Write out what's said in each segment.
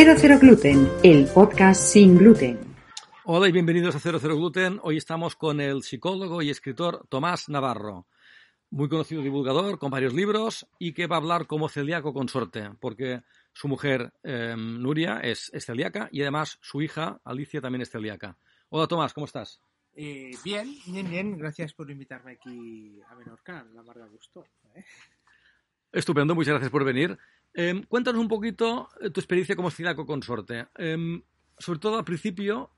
Cero Cero Gluten, el podcast sin gluten. Hola y bienvenidos a Cero Cero Gluten. Hoy estamos con el psicólogo y escritor Tomás Navarro, muy conocido divulgador con varios libros y que va a hablar como celíaco consorte, porque su mujer eh, Nuria es, es, celíaca y además su hija Alicia también es celíaca. Hola Tomás, ¿cómo estás? Eh, bien, bien, bien. Gracias por invitarme aquí a Menorca, la mar de gusto. ¿eh? Estupendo, muchas gracias por venir. Eh, cuéntanos un poquito tu experiencia como celíaco consorte. sobre todo al principio,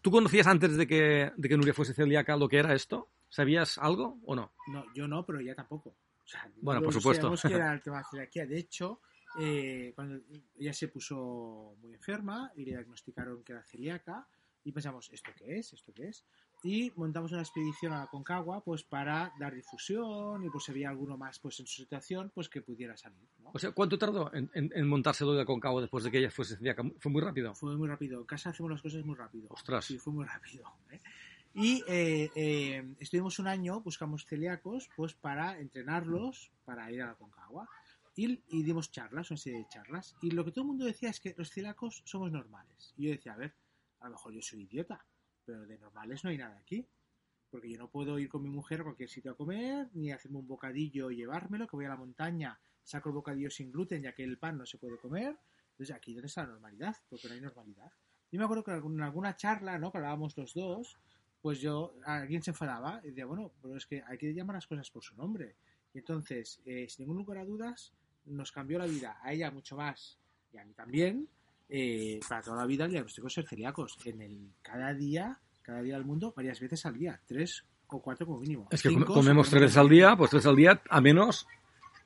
¿tú conocías antes de que, de que Nuria fuese celíaca lo que era esto? ¿Sabías algo o no? No, yo no, pero ella tampoco. O sea, bueno, por supuesto. que era el tema de celiaquía. De hecho, eh, cuando ella se puso muy enferma y le diagnosticaron que era celíaca, y pensamos, ¿esto qué es? ¿Esto qué es? Y montamos una expedición a la Concagua pues para dar difusión y pues si había alguno más pues en su situación pues que pudiera salir. ¿no? O sea, ¿cuánto tardó en, en, en montarse lo de la Concagua después de que ella fuese? ¿Fue muy rápido? Fue muy rápido. En casa hacemos las cosas muy rápido. Ostras. Sí, fue muy rápido. ¿eh? Y eh, eh, estuvimos un año, buscamos celíacos pues para entrenarlos para ir a la Concagua. Y, y, dimos charlas, una serie de charlas. Y lo que todo el mundo decía es que los celíacos somos normales. Y yo decía, a ver, a lo mejor yo soy idiota, pero de normales no hay nada aquí. Porque yo no puedo ir con mi mujer a cualquier sitio a comer, ni hacerme un bocadillo y llevármelo, que voy a la montaña, saco el bocadillo sin gluten, ya que el pan no se puede comer. Entonces, aquí dónde está la normalidad, porque no hay normalidad. Yo me acuerdo que en alguna charla, ¿no? Que hablábamos los dos, pues yo, alguien se enfadaba y decía, bueno, pero es que hay que llamar las cosas por su nombre. Y entonces, eh, sin ningún lugar a dudas, nos cambió la vida, a ella mucho más, y a mí también, eh, para toda la vida el diagnóstico ser celíacos. En el cada día, cada día del mundo, varias veces al día, tres o cuatro como mínimo. Es que Cinco, comemos tres veces al día, pues tres al día, a menos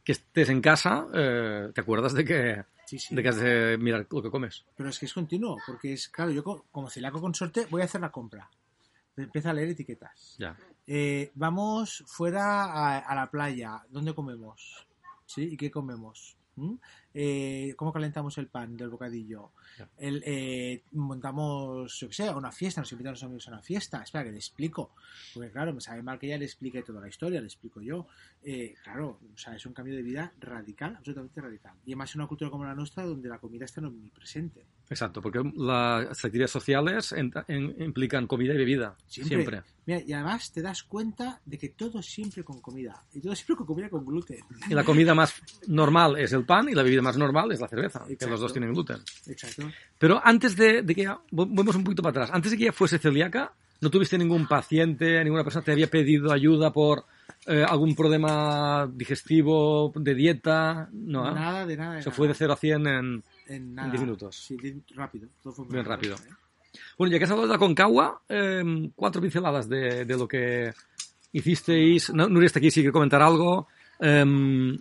que estés en casa, eh, te acuerdas de que, sí, sí. de que has de mirar lo que comes. Pero es que es continuo, porque es, claro, yo como celíaco consorte voy a hacer la compra. Empieza a leer etiquetas. Ya. Eh, vamos fuera a, a, la playa. ¿Dónde comemos? ¿Sí? ¿Y qué comemos? ¿Mm? Eh, ¿Cómo calentamos el pan del bocadillo? Ya. El, eh, montamos, yo qué sé, una fiesta, nos invitan los amigos a una fiesta. Espera, que le explico. Porque, claro, me sabe mal que ella le explique toda la historia, le explico yo. Eh, claro, o sea, es un cambio de vida radical, absolutamente radical. Y además en una cultura como la nuestra, donde la comida está omnipresente. Exacto, porque las actividades sociales en, en, implican comida y bebida. Siempre. siempre. Mira, y además te das cuenta de que todo siempre con comida. Y todo siempre con comida con gluten. Y la comida más normal es el pan y la bebida más normal es la cerveza, Exacto. que los dos tienen gluten. Exacto. Pero antes de, de que ella, volvemos un poquito para atrás, antes de que ella fuese celíaca, ¿no tuviste ningún paciente, ninguna persona te había pedido ayuda por eh, algún problema digestivo, de dieta? No, ¿eh? Nada, de nada. De Se nada. fue de 0 a 100 en, en, nada. en 10 minutos. Sí, rápido. Todo fue Bien rápido. ¿eh? Bueno, ya que has hablado de la Concagua, eh, cuatro pinceladas de, de, lo que hicisteis. Nuria está aquí, si quiere comentar algo. Eh,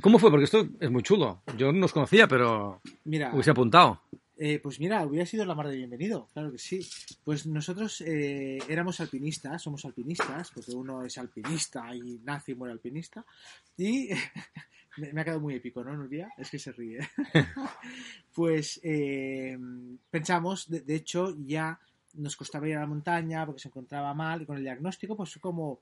¿Cómo fue? Porque esto es muy chulo. Yo no os conocía, pero Mira, hubiese apuntado. Eh, pues mira, hubiera sido la mar de bienvenido, claro que sí. Pues nosotros eh, éramos alpinistas, somos alpinistas, porque uno es alpinista y nace y muere alpinista. Y me, me, ha quedado muy épico, ¿no, Nuria? Es que se ríe. pues eh, pensamos, de, de, hecho, ya nos costaba ir a la montaña porque se encontraba mal y con el diagnóstico, pues como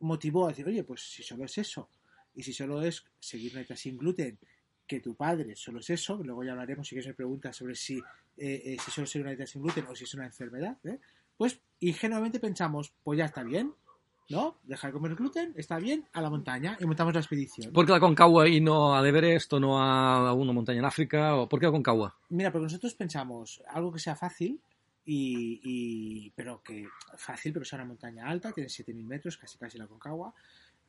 motivó a decir, oye, pues si solo es eso, y si solo es seguir una dieta sin gluten, que tu padre solo es eso, luego ya hablaremos si quieres me preguntas sobre si, eh, eh, si solo es una dieta sin gluten o si es una enfermedad, ¿eh? pues ingenuamente pensamos, pues ya está bien, ¿no? Dejar de comer gluten, está bien, a la montaña y montamos la expedición. ¿Por qué la Concagua y no al Everest o no a una montaña en África? ¿O ¿Por qué la Concagua? Mira, porque nosotros pensamos algo que sea fácil, y, y, pero que fácil, pero sea una montaña alta, tiene 7.000 metros, casi casi la Concagua,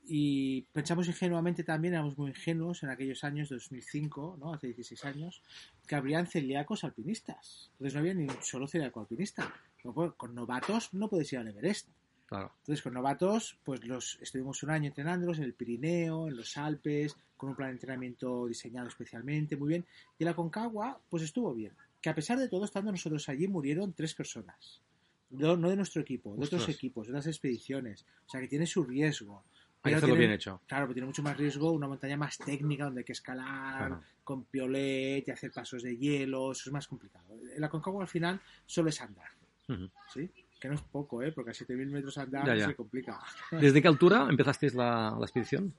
y pensamos ingenuamente también, éramos muy ingenuos en aquellos años, 2005, ¿no? hace 16 años, que habrían celíacos alpinistas. Entonces no había ni un solo celíaco alpinista. Con novatos no puedes ir al Everest. Claro. Entonces, con novatos, pues los estuvimos un año entrenándolos en el Pirineo, en los Alpes, con un plan de entrenamiento diseñado especialmente, muy bien. Y la Concagua, pues estuvo bien. Que a pesar de todo, estando nosotros allí, murieron tres personas. No, no de nuestro equipo, de otros equipos, de otras expediciones. O sea, que tiene su riesgo. Tiene- bien hecho. Claro, pero tiene mucho más riesgo una montaña más técnica donde hay que escalar Claro. con piolet y hacer pasos de hielo, eso es más complicado. En la Concagua al final solo es andar. ¿sí? Que no es poco, ¿eh? Porque a 7.000 metros andar Ya, ya. se complica. ¿Desde qué altura empezasteis la, la expedición?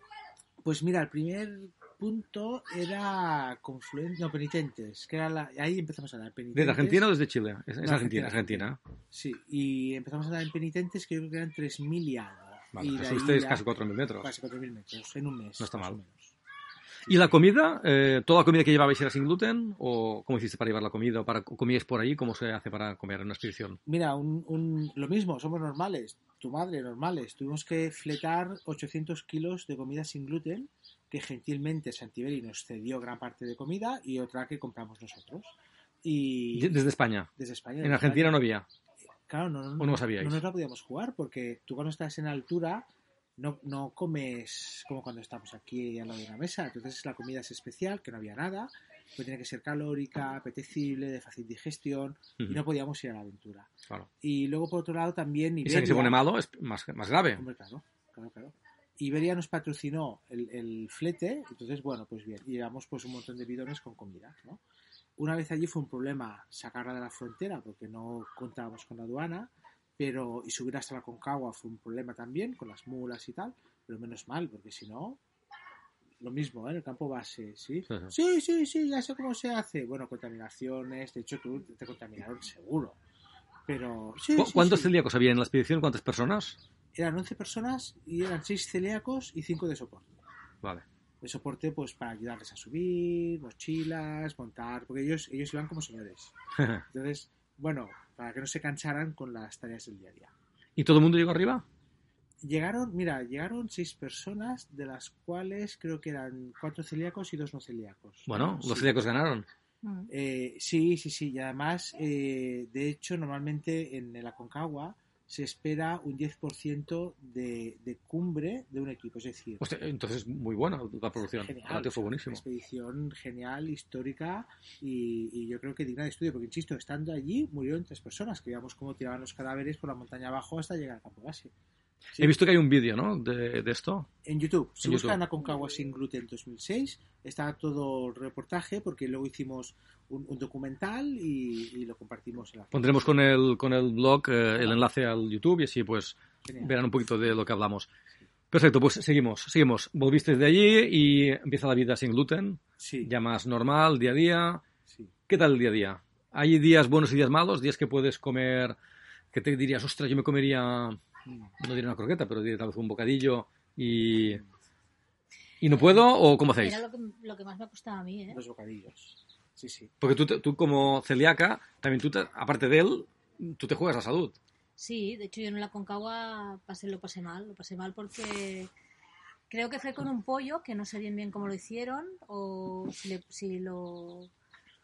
Pues mira, el primer punto era confluente, no, penitentes, que era la, ahí empezamos a dar penitentes. ¿Desde Argentina o desde Chile? Es, Argentina, Argentina, Argentina. Sí, y empezamos a dar en penitentes que yo creo que eran 3.000 y algo. Vale, y ya- casi 4.000 metros. Casi 4.000 metros, en un mes. No está mal. menos. ¿Y la comida? Eh, ¿Toda la comida que llevabais era sin gluten? ¿O cómo hiciste para llevar la comida? ¿O para, ¿Comíais por ahí? ¿Cómo se hace para comer en una expedición? Mira, un, un- lo mismo, somos normales, tu madre, normales. Tuvimos que fletar 800 kilos de comida sin gluten, que gentilmente Santiberi nos cedió gran parte de comida y otra que compramos nosotros. Y Desde España. desde España. En desde Argentina España. no había. Claro, no, no, ¿O no sabíais? no nos la podíamos jugar porque tú cuando estás en altura no, no comes como cuando estamos aquí al lado de una mesa. Entonces la comida es especial, que no había nada, pues tiene que ser calórica, apetecible, de fácil digestión y no podíamos ir a la aventura. claro. Y luego por otro lado también Y si Iberia, se pone malo, es más, más grave. Hombre, claro, claro, claro. Iberia nos patrocinó el, el flete, entonces bueno, pues bien, y llevamos pues un montón de bidones con comida, ¿no? Una vez allí fue un problema sacarla de la frontera porque no contábamos con la aduana, pero y subir hasta la Concagua fue un problema también con las mulas y tal, pero menos mal, porque si no, lo mismo, ¿eh? en el campo base, ¿sí? Sí, sí. Sí, sí, sí, ya sé cómo se hace. Bueno, contaminaciones, de hecho tú te contaminaron seguro. Pero sí, ¿Cu- sí, ¿Cuántos sí. celíacos había en la expedición? ¿Cuántas personas? Eran 11 personas y eran 6 celíacos y 5 de soporte. Vale. De soporte, pues para ayudarles a subir, mochilas, montar, porque ellos, ellos iban como señores. Entonces, bueno, para que no se cansaran con las tareas del día a día. ¿Y todo el mundo llegó arriba? Llegaron, mira, llegaron 6 personas, de las cuales creo que eran 4 celíacos y 2 no celíacos. Bueno, los Sí. celíacos ganaron. Mm. Eh, sí, sí, sí. Y además, eh, de hecho, normalmente en el Aconcagua se espera un 10% de, de cumbre de un equipo. Es decir, Hostia, entonces, muy buena la producción. Genial. Ratio fue buenísimo. expedición genial, histórica y, y yo creo que digna de estudio, porque insisto, estando allí murieron tres personas, que veíamos cómo tiraban los cadáveres por la montaña abajo hasta llegar al campo base. Sí. He visto que hay un vídeo, ¿no? De, de esto. En YouTube, si En buscan. Aconcagua sin gluten 2006, está todo el reportaje, porque luego hicimos un, un documental y, y lo compartimos en la Pondremos con el, con el blog eh, el enlace al YouTube y así pues Genial. verán un poquito de lo que hablamos. Perfecto, pues seguimos, seguimos. Volviste de allí y empieza la vida sin gluten, Sí, ya más normal, día a día. sí. ¿Qué tal el día a día? ¿Hay días buenos y días malos? ¿Días que puedes comer, que te dirías, ostras, yo me comería. No diría una croqueta, pero diría tal vez un bocadillo y, y no puedo? ¿O cómo hacéis? Era lo que, lo que más me costaba a mí, ¿eh? Los bocadillos. Sí, sí. Porque tú, te- tú como celíaca, también tú, te- aparte de él, tú te juegas la salud. Sí, de hecho yo en la Concagua pasé, lo pasé mal, lo pasé mal porque creo que fue con un pollo que no sé bien bien cómo lo hicieron o si, le- si lo,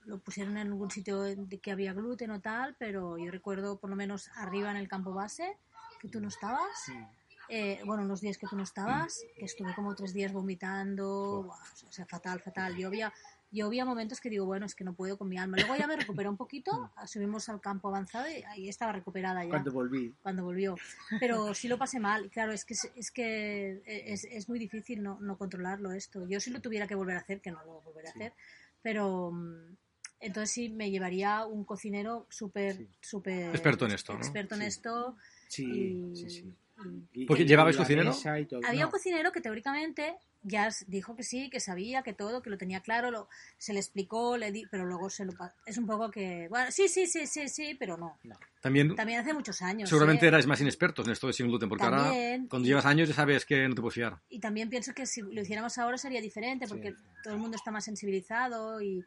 lo pusieron en algún sitio de que había gluten o tal, pero yo recuerdo por lo menos arriba en el campo base que tú no estabas, eh, bueno, unos días que tú no estabas, que estuve como tres días vomitando, buah, o sea, fatal, fatal. Yo había, yo había momentos que digo, bueno, es que no puedo con mi alma. Luego ya me recuperé un poquito, subimos al campo avanzado y ahí estaba recuperada ya Cuando volví. cuando volvió. Pero sí lo pasé mal. Y claro, es que, es, es que es, es muy difícil no, no controlarlo esto. Yo si lo tuviera que volver a hacer, que no lo volveré a Sí. hacer, pero mm, entonces sí me llevaría un cocinero súper, Sí. súper Experto en esto, ¿no? experto en Sí. esto. Sí, y- sí, sí. y- Porque y llevabais cocinero. todo. había No, un cocinero que teóricamente ya dijo que sí, que sabía, que todo, que lo tenía claro, lo, se le explicó, le di, pero luego se lo es un poco que, bueno, sí, sí, sí, sí, sí, pero no. También, También hace muchos años. seguramente ¿eh? erais más inexpertos en esto de sin gluten, porque ahora, También. cuando llevas años, ya sabes que no te puedes fiar. Y también pienso que si lo hiciéramos ahora sería diferente, porque Sí. todo el mundo está más sensibilizado y...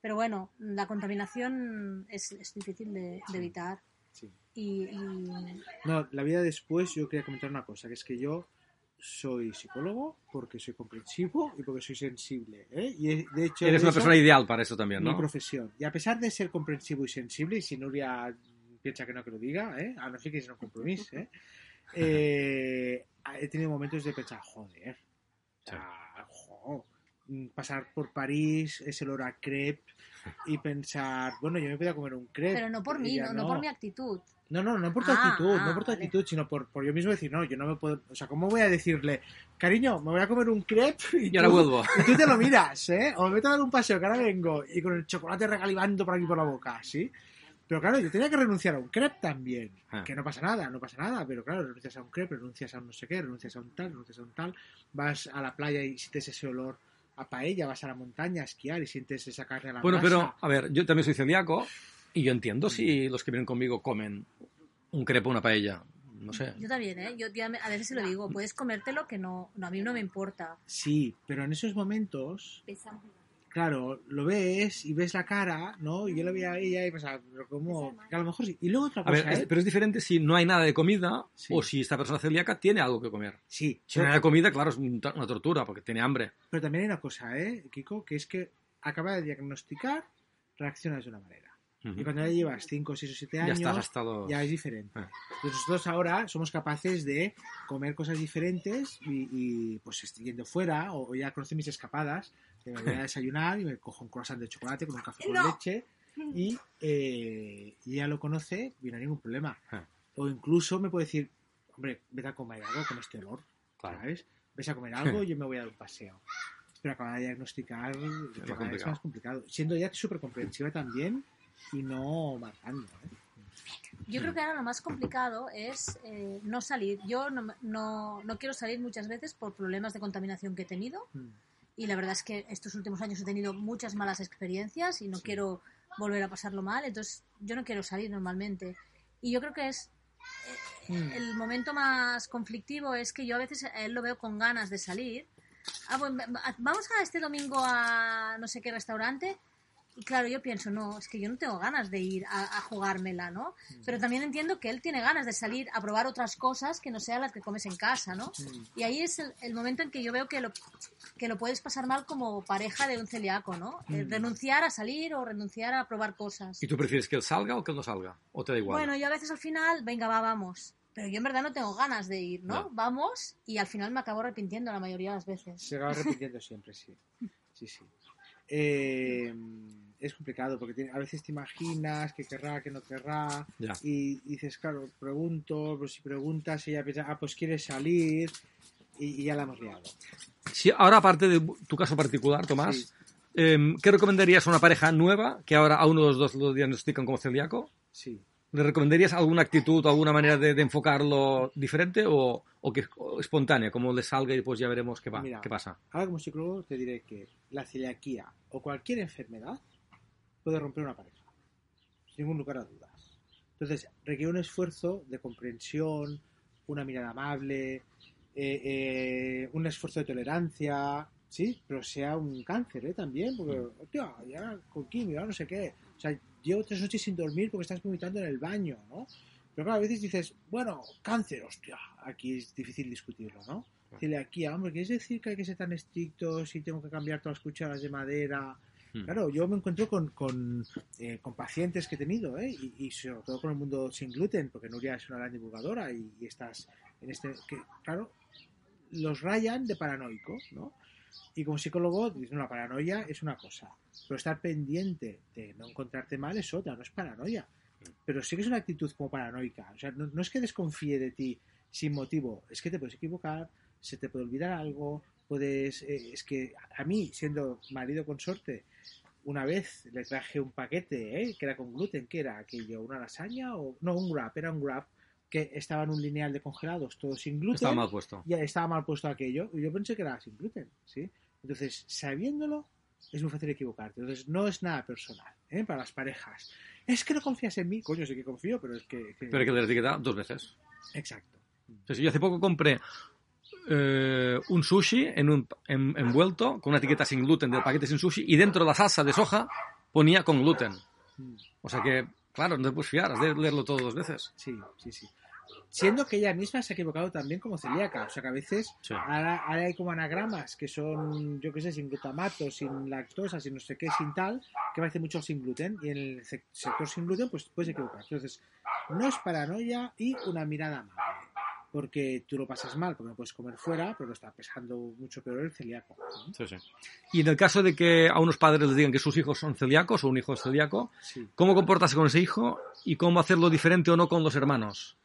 Pero bueno, la contaminación es, es difícil de, de evitar. Sí. Y, y- No, la vida después yo quería comentar una cosa, que es que yo soy psicólogo porque soy comprensivo y porque soy sensible. ¿eh? Y de hecho Eres de una eso, persona ideal para eso también, mi ¿no? profesión. Y a pesar de ser comprensivo y sensible, y si Nuria piensa que no que lo diga, ¿eh? a no ser que sea un compromiso, ¿eh? eh, he tenido momentos de pensar, joder, o sea, pasar por París, ese olor a crepe y pensar, bueno, yo me podía comer un crepe. Pero no por mí, Ella no, no por mi actitud. No, no, no por tu Ah, actitud, ah, no por tu vale. actitud, sino por, por yo mismo decir, no, yo no me puedo, o sea, ¿cómo voy a decirle, cariño, me voy a comer un crepe y, Y ahora tú- vuelvo. y tú te lo miras, ¿eh? O me meto a dar un paseo, que ahora vengo, y con el chocolate regalivando por aquí por la boca, ¿sí? Pero claro, yo tenía que renunciar a un crepe también, Ah. que no pasa nada, no pasa nada, pero claro, renuncias a un crepe, renuncias a un no sé qué, renuncias a un tal, renuncias a un tal, vas a la playa y sientes ese olor a paella, vas a la montaña a esquiar y sientes esa carne a la Bueno, pero, a ver, yo también soy celíaco y yo entiendo si los que vienen conmigo comen un crepe o una paella. No sé. Yo también, ¿eh? Yo, yo a a veces se lo digo, puedes comértelo que no, no, a mí no me importa. Sí, pero en esos momentos claro, lo ves y ves la cara, ¿no? Y yo lo veía a ella y pensaba, pero como, que a lo mejor sí. Y luego otra A cosa, ver, es- ¿eh? pero es diferente si no hay nada de comida Sí. o si esta persona celíaca tiene algo que comer. Sí, Si no hay nada de comida, claro, es una tortura porque tiene hambre. pero también hay una cosa, ¿eh, Kiko? Que es que acaba de diagnosticar, reaccionas de una manera. Y cuando ya llevas 5, 6 o 7 Ya años, estás hasta los... ya es diferente. Ah. Entonces nosotros ahora somos capaces de comer cosas diferentes y, y, pues estoy yendo fuera o, o ya conocen mis escapadas, que me voy a desayunar y me cojo un croissant de chocolate con un café con No. leche y, eh, y ella lo conoce y no hay ningún problema. Ah. O incluso me puede decir, hombre, vete a comer algo con este olor, Claro. ¿sabes? Ves a comer algo y yo me voy a dar un paseo. Pero acaba de diagnosticar el más es complicado. más complicado. Siendo ya súper comprensiva también y no matando. ¿eh? Yo creo que ahora lo más complicado es eh, no salir. Yo no, no, no quiero salir muchas veces por problemas de contaminación que he tenido Mm. Y la verdad es que estos últimos años he tenido muchas malas experiencias y no Sí. quiero volver a pasarlo mal, entonces yo no quiero salir normalmente. Y yo creo que es eh, Mm. el momento más conflictivo es que yo a veces a él lo veo con ganas de salir. Ah, bueno, va- vamos a este domingo a no sé qué restaurante. Y claro, yo pienso, no, es que yo no tengo ganas de ir a, a jugármela, ¿no? Pero también entiendo que él tiene ganas de salir a probar otras cosas que no sean las que comes en casa, ¿no? Mm. Y ahí es el, el momento en que yo veo que lo, que lo puedes pasar mal como pareja de un celíaco, ¿no? Eh, Mm. renunciar a salir o renunciar a probar cosas. ¿Y tú prefieres que él salga o que él no salga? ¿O te da igual? Bueno, yo a veces al final, venga, va, vamos. Pero yo en verdad no tengo ganas de ir, ¿no? No. Vamos y al final me acabo arrepintiendo la mayoría de las veces. Se acaba repitiendo siempre, sí. Sí, sí. Eh, es complicado porque tiene- a veces te imaginas que querrá, que no querrá. Ya. Y dices, claro, pregunto, pues si preguntas, ella piensa, ah, pues quiere salir. Y, y ya la hemos liado. Si ahora, aparte de tu caso particular, Tomás, Sí. em, ¿qué recomendarías a una pareja nueva que ahora a uno de los dos lo diagnostican como celíaco? Sí. ¿Le recomendarías alguna actitud o alguna manera de, de enfocarlo diferente o, o que o espontánea, como le salga y pues ya veremos qué va, Mira. qué pasa? Ahora como psicólogo te diré que la celiaquía o cualquier enfermedad puede romper una pareja, sin ningún lugar a dudas. Entonces, requiere un esfuerzo de comprensión, una mirada amable, eh, eh, un esfuerzo de tolerancia, ¿sí? Pero sea un cáncer, ¿eh? También, porque, hostia, ya con quimio, ya no sé qué. O sea, llevo tres noches sin dormir porque estás vomitando en el baño, ¿no? Pero claro, a veces dices, bueno, cáncer, hostia, aquí es difícil discutirlo, ¿no? Celiaquía, hombre, ¿quieres decir que hay que ser tan estrictos y tengo que cambiar todas las cucharas de madera? Claro, yo me encuentro con, con, eh, con pacientes que he tenido, ¿eh? y, sobre todo con el mundo sin gluten, porque Nuria es una gran divulgadora y, estás en este. que Claro, los rayan de paranoico, ¿no? Y como psicólogo, dices, la paranoia es una cosa, pero estar pendiente de no encontrarte mal es otra, no es paranoia. Pero sí que es una actitud como paranoica. O sea, no, no es que desconfíe de ti sin motivo, es que te puedes equivocar, se te puede olvidar algo, puedes. eh, es que a mí, siendo marido consorte, una vez le traje un paquete ¿eh? que era con gluten, que era aquello? ¿Una lasaña? o No, un wrap, era un wrap que estaba en un lineal de congelados, todo sin gluten. Estaba mal puesto. Ya estaba mal puesto aquello, y yo pensé que era sin gluten, ¿sí? Entonces, sabiéndolo, es muy fácil equivocarte. Entonces, no es nada personal, ¿eh? Para las parejas. Es que no confías en mí. Coño, sí que confío, pero es que... que- Pero hay que la etiqueta dos veces. Exacto. Entonces, yo hace poco compré eh, un sushi en un en- envuelto con una etiqueta sin gluten del paquete sin sushi y dentro de la salsa de soja ponía con gluten. Mm. O sea que, claro, no te puedes fiar, has de leerlo todo dos veces. Sí, sí, sí. Siendo que ella misma se ha equivocado también como celíaca. O sea que a veces Sí. ahora, ahora hay como anagramas que son, yo qué sé, sin glutamato, sin lactosa, sin no sé qué, sin tal, que parece mucho sin gluten. Y en el sec- sector sin gluten, pues puedes equivocar. Entonces, no es paranoia y una mirada amable. Porque tú lo pasas mal, porque no puedes comer fuera, pero lo está pesando mucho peor el celíaco. ¿no? Sí, sí. Y en el caso de que a unos padres les digan que sus hijos son celíacos o un hijo es celíaco, Sí. ¿cómo comportarse con ese hijo y cómo hacerlo diferente o no con los hermanos?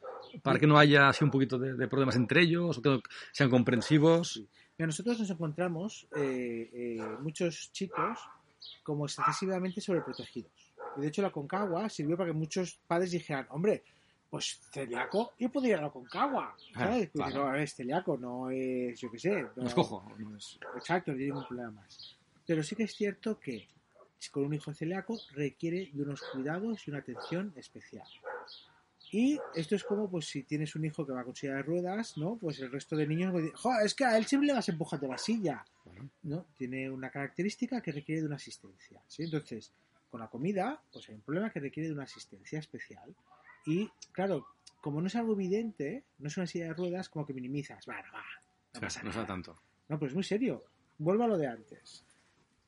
Para que no haya así un poquito de, de problemas entre ellos, o que sean comprensivos. Sí. Mira, nosotros nos encontramos eh, eh, muchos chicos como excesivamente sobreprotegidos. Y de hecho la Concagua sirvió para que muchos padres dijeran, hombre, pues celíaco, yo podría la Concagua. ¿sabes? Ah, claro. No es celíaco, no es, yo qué sé. No es cojo. no es- Exacto, no tiene ningún problema más. Pero sí que es cierto que con un hijo celíaco requiere de unos cuidados y una atención especial. Y esto es como pues si tienes un hijo que va con silla de ruedas, ¿no? Pues el resto de niños pues, "Jo, es que a él siempre le vas empujando la silla. Bueno. ¿no? Tiene una característica que requiere de una asistencia. ¿sí? Entonces, con la comida, pues hay un problema que requiere de una asistencia especial. Y claro, como no es algo evidente, no es una silla de ruedas, como que minimizas. Va, no va. No pasa no sea tanto. No, pues muy serio. Vuelvo a lo de antes.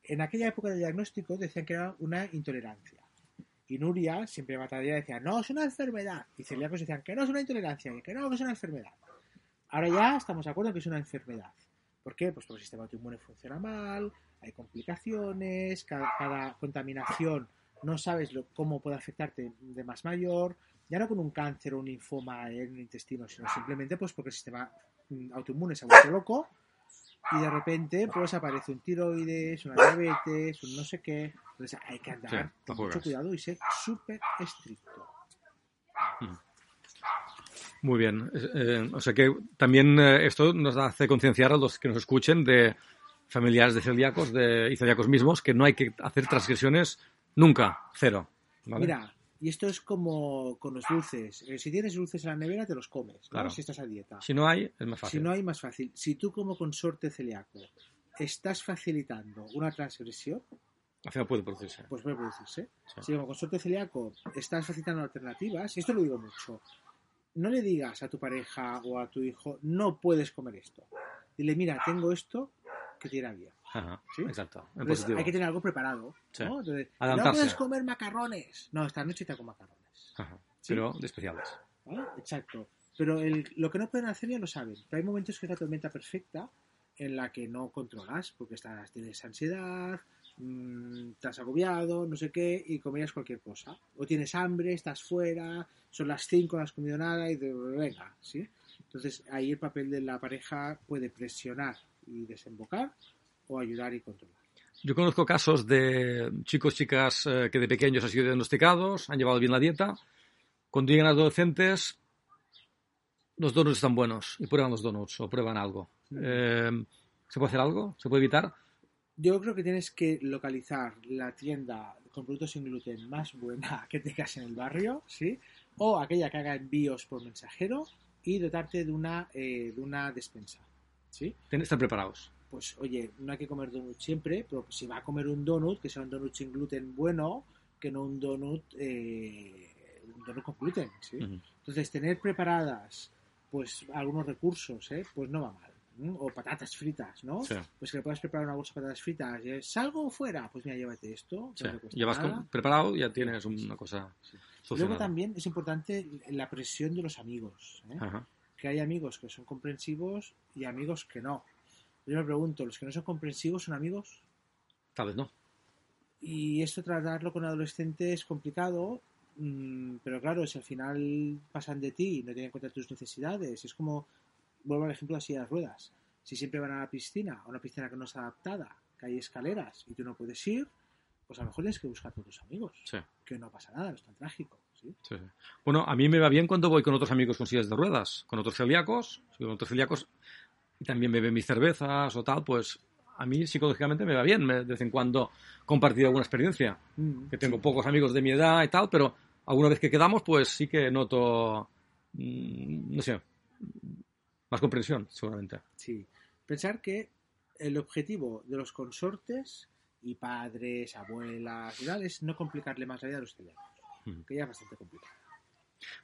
En aquella época de diagnóstico decían que era una intolerancia. Y Nuria siempre mataría decía, no, es una enfermedad. Y celíacos decían que no es una intolerancia, y que no, que es una enfermedad. Ahora ya estamos de acuerdo que es una enfermedad. ¿Por qué? Pues porque el sistema autoinmune funciona mal, hay complicaciones, cada, cada contaminación no sabes lo- cómo puede afectarte de más mayor, ya no con un cáncer o un linfoma en el intestino, sino simplemente pues porque el sistema mm, autoinmune se ha vuelto loco y de repente pues aparece un tiroides, una diabetes, un no sé qué. Entonces hay que andar Sí, con mucho cuidado y ser súper estricto. Muy bien. Eh, o sea que también eh, esto nos hace concienciar a los que nos escuchen de familiares de celíacos de, y celíacos mismos que no hay que hacer transgresiones nunca, cero. ¿vale? Mira, y esto es como con los dulces. Eh, si tienes dulces en la nevera, te los comes, ¿no? Claro. si estás a dieta. Si no hay, es más fácil. Si no hay, más fácil. Si tú como consorte celíaco estás facilitando una transgresión, Al final puede producirse. pues puede producirse. Sí. Si como consorte celíaco estás facilitando alternativas, y esto lo digo mucho, no le digas a tu pareja o a tu hijo, no puedes comer esto. Dile, mira, tengo esto que te irá bien. Ajá, ¿Sí? Exacto. En Entonces, hay que tener algo preparado. Sí. ¿no? Entonces, no puedes comer macarrones. No, esta noche te hago macarrones. Ajá. ¿Sí? Pero de especiales. ¿vale? Exacto. Pero el- lo que no pueden hacer ya lo saben. Pero hay momentos que es la tormenta perfecta en la que no controlas, porque estás, tienes ansiedad, mm, estás agobiado, no sé qué, y comerías cualquier cosa. O tienes hambre, estás fuera, son las 5, no has comido nada, y de, venga, ¿sí? Entonces ahí el papel de la pareja puede presionar y desembocar, o ayudar y controlar. Yo conozco casos de chicos, chicas eh, que de pequeños han sido diagnosticados, han llevado bien la dieta. Cuando llegan adolescentes, los donuts están buenos y prueban los donuts o prueban algo. Eh, ¿Se puede hacer algo? ¿Se puede evitar? Yo creo que tienes que localizar la tienda con productos sin gluten más buena que tengas en el barrio, ¿sí? O aquella que haga envíos por mensajero y dotarte de una, eh, de una despensa, ¿sí? Estar preparados. Pues oye, no hay que comer donut siempre, pero si va a comer un donut, que sea un donut sin gluten bueno, que no un donut, eh, un donut con gluten, ¿sí? Entonces, tener preparadas pues algunos recursos, ¿eh? pues no va mal. O patatas fritas, ¿no? Sí. Pues que le puedas preparar una bolsa de patatas fritas. es, ¿Salgo fuera? Pues mira, llévate esto. Sí. no Llevas con- preparado ya tienes una cosa Sí. Luego también es importante la presión de los amigos. ¿eh? Ajá. Que hay amigos que son comprensivos y amigos que no. Yo me pregunto, ¿los que no son comprensivos son amigos? Tal vez no. Y esto tratarlo con adolescentes es complicado, mm, pero claro, si al final pasan de ti y no tienen en cuenta tus necesidades, es como, vuelvo al ejemplo de las sillas de ruedas. Si siempre van a la piscina, a una piscina que no es adaptada, que hay escaleras y tú no puedes ir, pues a lo mejor tienes que buscar con tus amigos, Sí. que no pasa nada, no es tan trágico. ¿sí? Sí, sí. Bueno, a mí me va bien cuando voy con otros amigos con sillas de ruedas, con otros celíacos, con otros celíacos, y también beben mis cervezas o tal, pues a mí psicológicamente me va bien me- de vez en cuando compartir alguna experiencia. Mm, Que tengo pocos amigos de mi edad y tal, pero alguna vez que quedamos, pues sí que noto, mm, no sé, más comprensión, seguramente. Sí. Pensar que el objetivo de los consortes y padres, abuelas y tal es no complicarle más la vida a los Ujú. que ya es bastante complicado.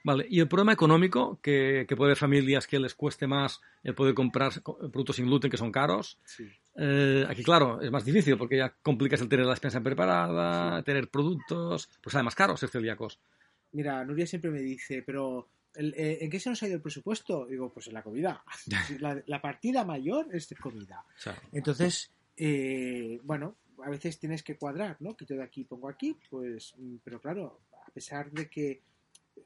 Vale, y el problema económico, que, que puede haber familias que les cueste más el poder comprar co- productos sin gluten que son caros. Sí. Eh, aquí, claro, es más difícil porque ya complicas el tener la despensa preparada, tener productos, pues sale más caro ser celíacos. Mira, Nuria siempre me dice, pero eh, ¿en qué se nos ha ido el presupuesto? Digo, pues en la comida. La, la partida mayor es de comida. Entonces, eh, bueno, a veces tienes que cuadrar, ¿no? Quito de aquí, pongo aquí, pues, mm, pero claro, a pesar de que,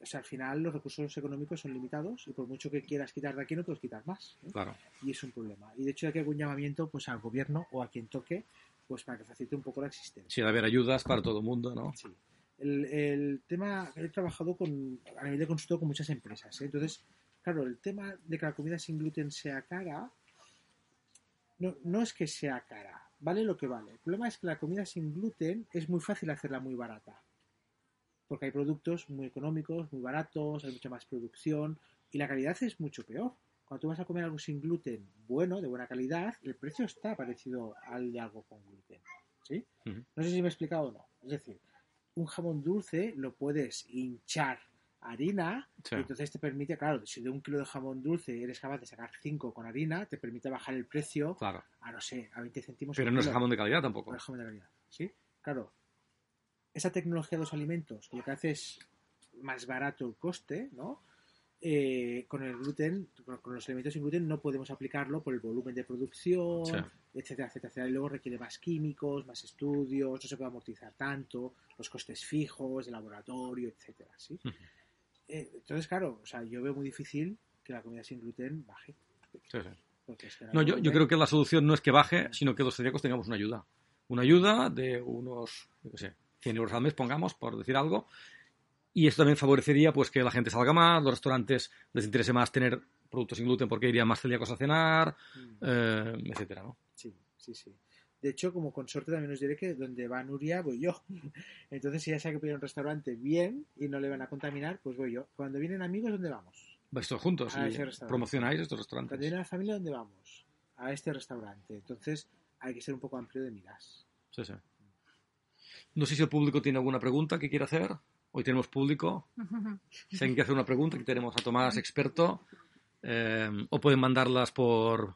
o sea, al final los recursos económicos son limitados y por mucho que quieras quitar de aquí no puedes quitar más. ¿eh? claro. Y es un problema. Y de hecho hay que hacer un llamamiento pues al gobierno o a quien toque, pues para que facilite un poco la existencia. Sí, haber ayudas para todo el mundo, ¿no? Sí. El, el tema, he trabajado con, a nivel de consultor con muchas empresas. ¿eh? Entonces, claro, el tema de que la comida sin gluten sea cara, no, no es que sea cara, vale lo que vale. El problema es que la comida sin gluten es muy fácil hacerla muy barata. Porque hay productos muy económicos, muy baratos, hay mucha más producción y la calidad es mucho peor. Cuando tú vas a comer algo sin gluten bueno, de buena calidad, el precio está parecido al de algo con gluten. ¿Sí? No sé si me he explicado o no. Es decir, un jamón dulce lo puedes hinchar harina Sí. y entonces te permite, claro, si de un kilo de jamón dulce eres capaz de sacar 5 con harina, te permite bajar el precio Claro. a, no sé, a 20 céntimos. Pero no es jamón de calidad tampoco. No es jamón de calidad, ¿sí? Claro, esa tecnología de los alimentos lo que hace es más barato el coste, ¿no? Eh, con el gluten, con los alimentos sin gluten no podemos aplicarlo por el volumen de producción, Sí. etcétera, etcétera, etcétera. Y luego requiere más químicos, más estudios, no se puede amortizar tanto, los costes fijos de laboratorio, etcétera, ¿sí? Eh, entonces, claro, o sea, yo veo muy difícil que la comida sin gluten baje. Sí, sí. No, yo, yo creo que la solución no es que baje, sino que los celíacos tengamos una ayuda. Una ayuda de unos, yo qué sé, 100 euros al mes, pongamos, por decir algo. Y esto también favorecería pues que la gente salga más, los restaurantes les interese más tener productos sin gluten porque irían más celíacos a cenar, Mm. eh, etcétera, ¿no? Sí, sí, sí. De hecho, como consorte también os diré que donde va Nuria voy yo. Entonces, si ya sabe que a un restaurante bien y no le van a contaminar, pues voy yo. Cuando vienen amigos, ¿dónde vamos? Vais todos juntos A ese promocionáis estos Cuando restaurantes. viene la familia, ¿dónde vamos? A este restaurante. Entonces, hay que ser un poco amplio de miras. Sí, sí. No sé si el público tiene alguna pregunta que quiera hacer. Hoy tenemos público. Si alguien quiere hacer una pregunta, aquí tenemos a Tomás, experto. Eh, o pueden mandarlas por,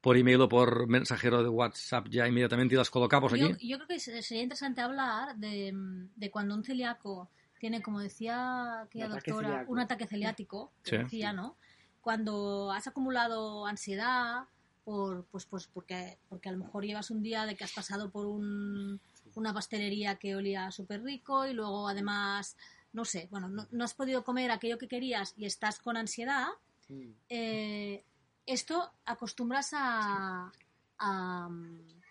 por email o por mensajero de WhatsApp ya inmediatamente y las colocamos aquí. yo creo que se- sería interesante hablar de, de cuando un celíaco tiene, como decía aquella doctora, celíaco. un ataque celiático, que Sí. decía, ¿no? Cuando has acumulado ansiedad, por, pues, pues porque, porque a lo mejor llevas un día de que has pasado por un, una pastelería que olía súper rico y luego además, no sé, bueno, no, no has podido comer aquello que querías y estás con ansiedad, Mm. eh, esto acostumbras a, a,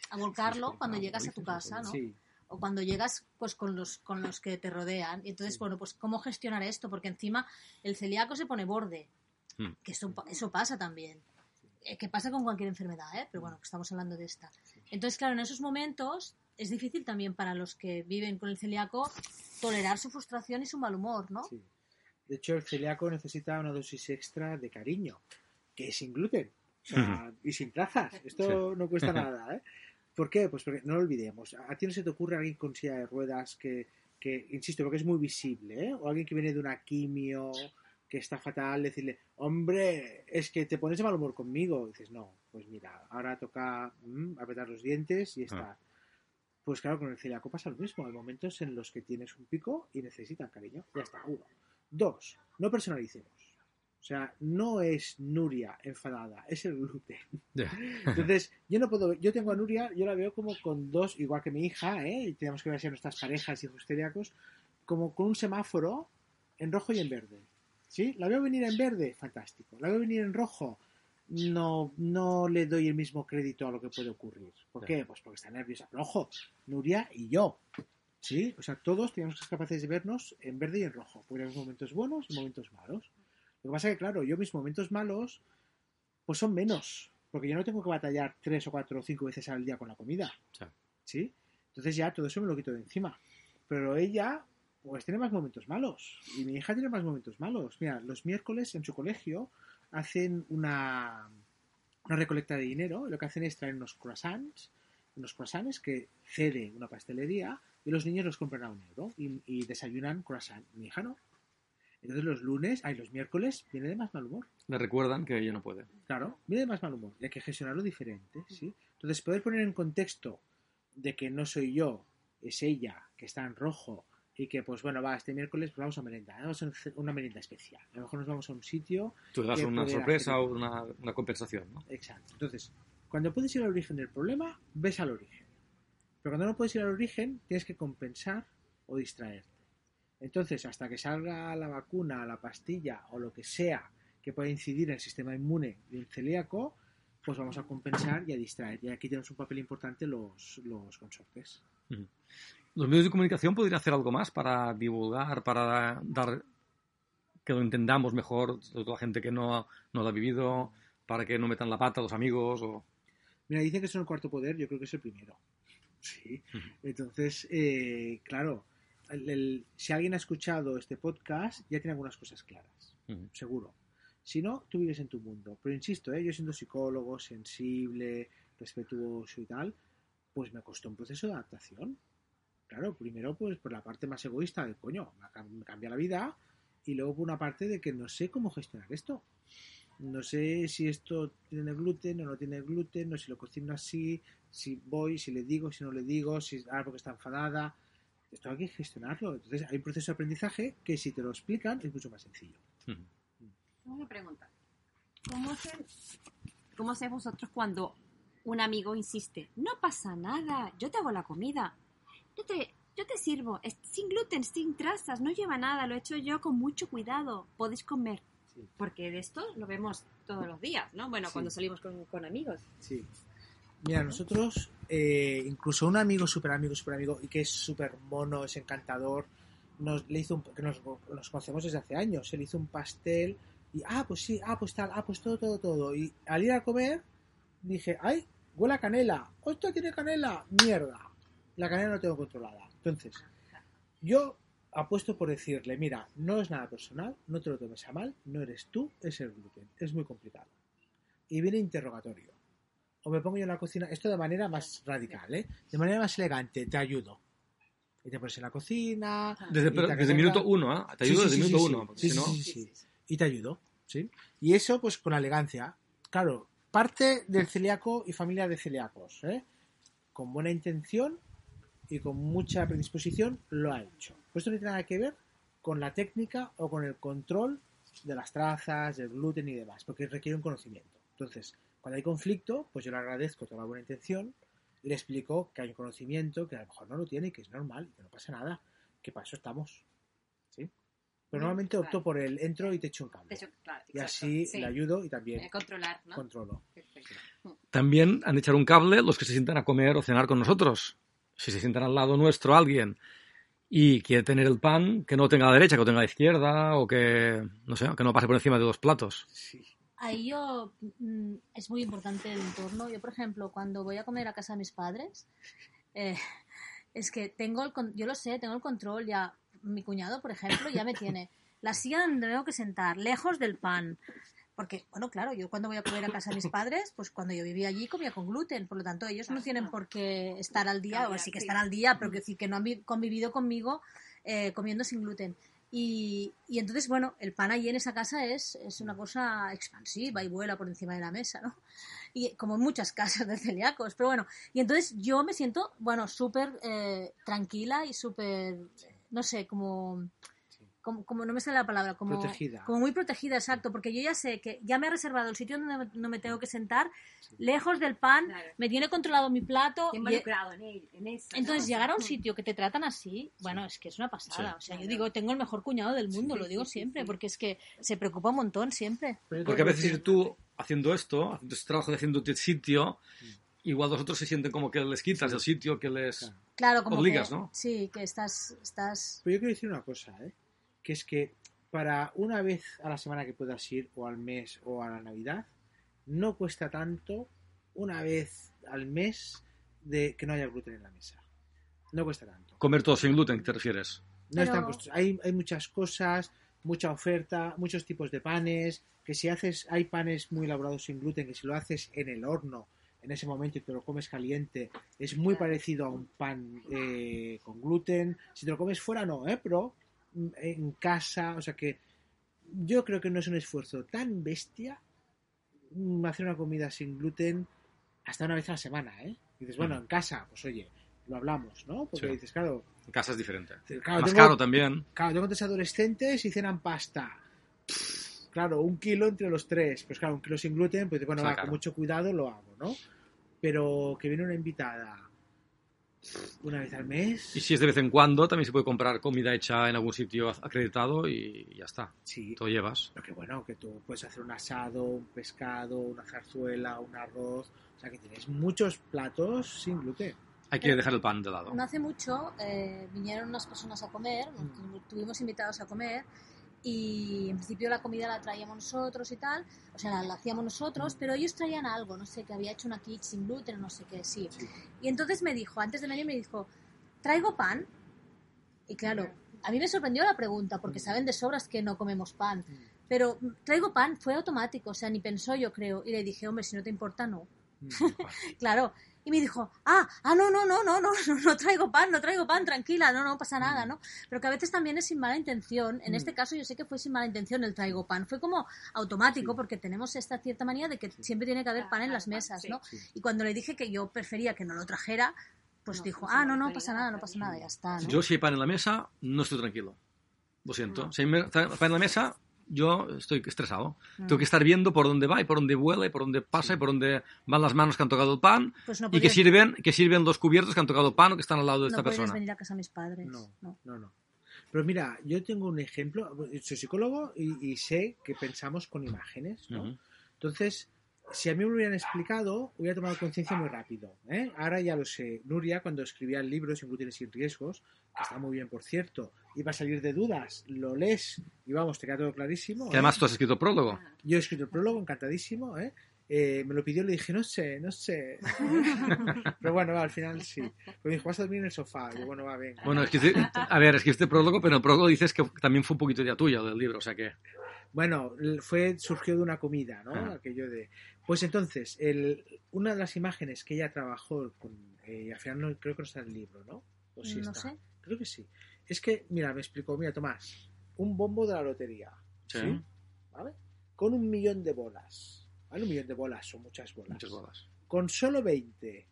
a volcarlo cuando llegas a tu casa, ¿no? Sí, O cuando llegas pues con los, con los que te rodean. Y entonces, bueno, pues cómo gestionar esto, porque encima el celíaco se pone borde, Hmm. que eso, eso pasa también. Eh, que pasa con cualquier enfermedad, ¿eh? Pero bueno, que estamos hablando de esta. Entonces, claro, en esos momentos es difícil también para los que viven con el celíaco tolerar su frustración y su mal humor, ¿no? sí. De hecho, el celíaco necesita una dosis extra de cariño, que es sin gluten. O sea, y sin trazas. Esto no cuesta nada, ¿eh? ¿Por qué? Pues porque no lo olvidemos. A ti no se te ocurre alguien con silla de ruedas que, que insisto, porque es muy visible, ¿eh? O alguien que viene de una quimio, que está fatal, decirle, hombre, es que te pones de mal humor conmigo. Y dices, no, pues mira, ahora toca mm, apretar los dientes y está. Pues claro, con el celíaco pasa lo mismo. Hay momentos en los que tienes un pico y necesitan cariño. Ya está, uno. Dos, no personalicemos. O sea, no es Nuria enfadada, es el gluten. Entonces, yo no puedo, yo tengo a Nuria, yo la veo como con dos, igual que mi hija, ¿eh? y tenemos que ver si nuestras parejas, hijos celíacos, como con un semáforo en rojo y en verde. ¿Sí? La veo venir en verde, fantástico. La veo venir en rojo, no, no le doy el mismo crédito a lo que puede ocurrir. ¿Por qué? Pues porque está nerviosa. Pero ojo, Nuria y yo. ¿Sí? O sea, todos tenemos que ser capaces de vernos en verde y en rojo. Porque tenemos momentos buenos y momentos malos. Lo que pasa es que, claro, yo mis momentos malos, pues son menos. Porque yo no tengo que batallar tres o cuatro o cinco veces al día con la comida. Sí. ¿Sí? Entonces ya todo eso me lo quito de encima. Pero ella, pues tiene más momentos malos. Y mi hija tiene más momentos malos. Mira, los miércoles en su colegio hacen una, una recolecta de dinero. Lo que hacen es traer unos croissants, unos croissants que cede una pastelería y los niños los compran a un euro y, y desayunan croissant. Mi hija no. Entonces los lunes, ay, los miércoles viene de más mal humor. Le recuerdan que ella no puede. Claro, viene de más mal humor y hay que gestionarlo diferente, ¿sí? Entonces, poder poner en contexto de que no soy yo, es ella, que está en rojo y que pues bueno, va, este miércoles pues, vamos a merenda, ¿eh? vamos a una merienda especial. A lo mejor nos vamos a un sitio. Tú das una sorpresa hacer- o una, una compensación, ¿no? Exacto. Entonces, cuando puedes ir al origen del problema, ves al origen. Pero cuando no puedes ir al origen, tienes que compensar o distraerte. Entonces, hasta que salga la vacuna, la pastilla o lo que sea que pueda incidir en el sistema inmune de un celíaco, pues vamos a compensar y a distraer. Y aquí tenemos un papel importante los, los consortes. ¿Los medios de comunicación podrían hacer algo más para divulgar, para dar que lo entendamos mejor, sobre todo la gente que no, no lo ha vivido, para que no metan la pata los amigos? O... Mira, dicen que son el cuarto poder, yo creo que es el primero. Sí. Entonces, eh, claro, el- el- si alguien ha escuchado este podcast, ya tiene algunas cosas claras, seguro. Si no, tú vives en tu mundo. Pero insisto, ¿eh? yo siendo psicólogo, sensible, respetuoso y tal, pues me costó un proceso de adaptación. Claro, primero pues por la parte más egoísta de coño, me cam- me cambia la vida, y luego por una parte de que no sé cómo gestionar esto. No sé si esto tiene gluten o no tiene gluten, no sé si lo cocino así, si voy, si le digo, si no le digo, si ah, porque está enfadada. Esto hay que gestionarlo. Entonces hay un proceso de aprendizaje que si te lo explican es mucho más sencillo. Una pregunta. ¿Cómo hacen, ¿Cómo hacéis vosotros cuando un amigo insiste? No pasa nada, yo te hago la comida. Yo te, yo te sirvo. Es sin gluten, sin trazas, no lleva nada. Lo he hecho yo con mucho cuidado. Podéis comer. Sí. Porque de esto lo vemos todos los días, ¿no? Bueno, Sí. cuando salimos con, con amigos. Sí. Mira, nosotros, eh, incluso un amigo, súper amigo, súper amigo, y que es súper mono, es encantador, nos, le hizo un, que nos, nos conocemos desde hace años, él hizo un pastel, y ah, pues sí, ah, pues tal, ah, pues todo, todo, todo. Y al ir a comer, dije, ay, huele a canela, esto tiene canela, mierda. La canela no la tengo controlada. Entonces, yo apuesto por decirle, mira, no es nada personal, no te lo tomes a mal, no eres tú, es el gluten, es muy complicado. Y viene interrogatorio o me pongo yo en la cocina, esto de manera más radical, ¿eh? de manera más elegante, te ayudo. Y te pones en la cocina. Desde, pero minuto uno, ¿eh? Te ayudo sí, desde sí, minuto sí, uno, porque sí, si no... sí, sí, sí. Y te ayudo, ¿sí? Y eso, pues con elegancia. Claro, parte del celíaco y familia de celíacos, ¿eh? Con buena intención y con mucha predisposición lo ha hecho. Pues esto no tiene nada que ver con la técnica o con el control de las trazas, del gluten y demás, porque requiere un conocimiento. Entonces, cuando hay conflicto, pues yo le agradezco toda la buena intención y le explico que hay un conocimiento que a lo mejor no lo tiene y que es normal y que no pasa nada, que para eso estamos. ¿Sí? Pero Mm, normalmente opto claro. por el entro y te echo un hecho, claro, Y así sí. le ayudo y también Eh, controlar, ¿no? controlo. Perfecto. También han de echar un cable los que se sientan a comer o cenar con nosotros. Si se sientan al lado nuestro alguien y quiere tener el pan, que no tenga a la derecha, que lo tenga a la izquierda o que, no sé, que no pase por encima de los platos. Sí. Ahí yo mm, es muy importante el entorno. Yo, por ejemplo, cuando voy a comer a casa de mis padres, eh, es que tengo el, con- yo lo sé, tengo el control ya. Mi cuñado, por ejemplo, ya me tiene la silla donde tengo que sentar, lejos del pan. Porque, bueno, claro, yo cuando voy a comer a casa de mis padres, pues cuando yo vivía allí comía con gluten, por lo tanto ellos no tienen por qué estar al día, o sí que están al día, pero que decir que no han vi- convivido conmigo eh, comiendo sin gluten. Y, y entonces, bueno, el pan allí en esa casa es, es una cosa expansiva y vuela por encima de la mesa, ¿no? Y como en muchas casas de celíacos, pero bueno, y entonces yo me siento, bueno, súper eh, tranquila y súper, no sé, como, como, como no me sale la palabra, como Protegida. como muy protegida, exacto, porque yo ya sé que ya me he reservado el sitio donde no me tengo que sentar, lejos del pan, Claro. me tiene controlado mi plato. Involucrado en, él- en eso. entonces, ¿no? llegar a un Mm. sitio que te tratan así, bueno, es que es una pasada. Sí. O sea, yo digo, tengo el mejor cuñado del mundo, Sí, lo digo sí, sí, siempre, sí. porque es que se preocupa un montón siempre. Porque a veces ir tú haciendo esto, haciendo este trabajo de haciéndote sitio, igual los otros se sienten como que les quitas Sí. el sitio, que les... Claro. Claro, como Obligas, que, ¿no? Sí, que estás, estás... Pero yo quiero decir una cosa, ¿eh? Que es que para una vez a la semana que puedas ir, o al mes, o a la Navidad, no cuesta tanto una vez al mes de que no haya gluten en la mesa. No cuesta tanto. Comer todo sin gluten, ¿te refieres? No Pero- están. Hay, hay muchas cosas, mucha oferta, muchos tipos de panes, que si haces, hay panes muy elaborados sin gluten, que si lo haces en el horno, en ese momento y te lo comes caliente, es muy parecido a un pan eh, con gluten. Si te lo comes fuera, no, ¿eh? Pero en casa, o sea que yo creo que no es un esfuerzo tan bestia mm, hacer una comida sin gluten hasta una vez a la semana, ¿eh? Y dices, bueno, en casa, pues oye, lo hablamos, ¿no? Porque Sí. dices, claro, En casa es diferente. Claro, Más tengo- caro también. Claro, tengo tres adolescentes y cenan pasta. Claro, un kilo entre los tres. Pues claro, un kilo sin gluten, pues bueno, va, con mucho cuidado lo hago, ¿no? Pero que viene una invitada una vez al mes. Y si es de vez en cuando, también se puede comprar comida hecha en algún sitio acreditado y ya está. Sí, Te lo llevas. pero que bueno, que tú puedes hacer un asado, un pescado, una zarzuela, un arroz. O sea, que tienes muchos platos sin gluten. Hay que dejar el pan de lado. No hace mucho eh, vinieron unas personas a comer, Mm. tuvimos invitados a comer y en principio la comida la traíamos nosotros y tal, o sea, la, la hacíamos Mm. nosotros, pero ellos traían algo, no sé, que había hecho una quiche sin gluten, no sé qué, sí. Sí. Y entonces me dijo, antes de venir me dijo, ¿traigo pan? Y claro, a mí me sorprendió la pregunta, porque saben de sobras que no comemos pan. Pero mm, traigo pan, fue automático, o sea, ni pensó yo creo. Y le dije, hombre, si no te importa, no. Mm. Claro. Y me dijo, ah, ah, no, no, no, no, no, no, no traigo pan, no traigo pan, tranquila, no, no pasa nada, ¿no? Pero que a veces también es sin mala intención. En Mm. este caso yo sé que fue sin mala intención el traigo pan. Fue como automático Sí. porque tenemos esta cierta manía de que siempre tiene que haber pan en las mesas, Sí. ¿no? Sí. Y cuando le dije que yo prefería que no lo trajera, pues No, dijo, pues ah, no, no pasa nada, no pasa nada, ya está, ¿no? Yo si hay pan en la mesa, no estoy tranquilo. Lo siento. No. Si hay pan en la mesa, yo estoy estresado. Mm. Tengo que estar viendo por dónde va y por dónde vuela y por dónde pasa y por dónde van las manos que han tocado el pan Pues no y que sirven, que sirven los cubiertos que han tocado el pan o que están al lado de no esta persona. venir a casa de mis padres. No, no. no, no. Pero mira, yo tengo un ejemplo. Soy psicólogo y, y sé que pensamos con imágenes, ¿no? Entonces, si a mí me lo hubieran explicado, hubiera tomado conciencia muy rápido. ¿eh? Ahora ya lo sé. Nuria, cuando escribía el libro Sin gluten y sin riesgos, que está muy bien, por cierto, iba a salir de dudas, lo lees y vamos, te queda todo clarísimo. Que ¿eh? además tú has escrito prólogo. Yo he escrito el prólogo, encantadísimo. ¿eh? Eh, me lo pidió y le dije, no sé, no sé. pero bueno, va, al final sí. Me dijo, vas a dormir en el sofá. Y yo, bueno, va, venga. Bueno, es que este- a ver, escribiste prólogo, pero el prólogo dices que también fue un poquito idea tuya del libro, o sea que... Bueno, fue, surgió de una comida, ¿no? Ajá. Aquello de... Pues entonces, el, una de las imágenes que ella trabajó, con, eh, y al final no, creo que no está en el libro, ¿no? O sí No está. sé. Creo que sí. Es que, mira, me explicó, mira, Tomás, un bombo de la lotería, Sí. ¿vale? Con un millón de bolas, ¿vale? Un millón de bolas, son muchas bolas. Muchas bolas. Con solo 20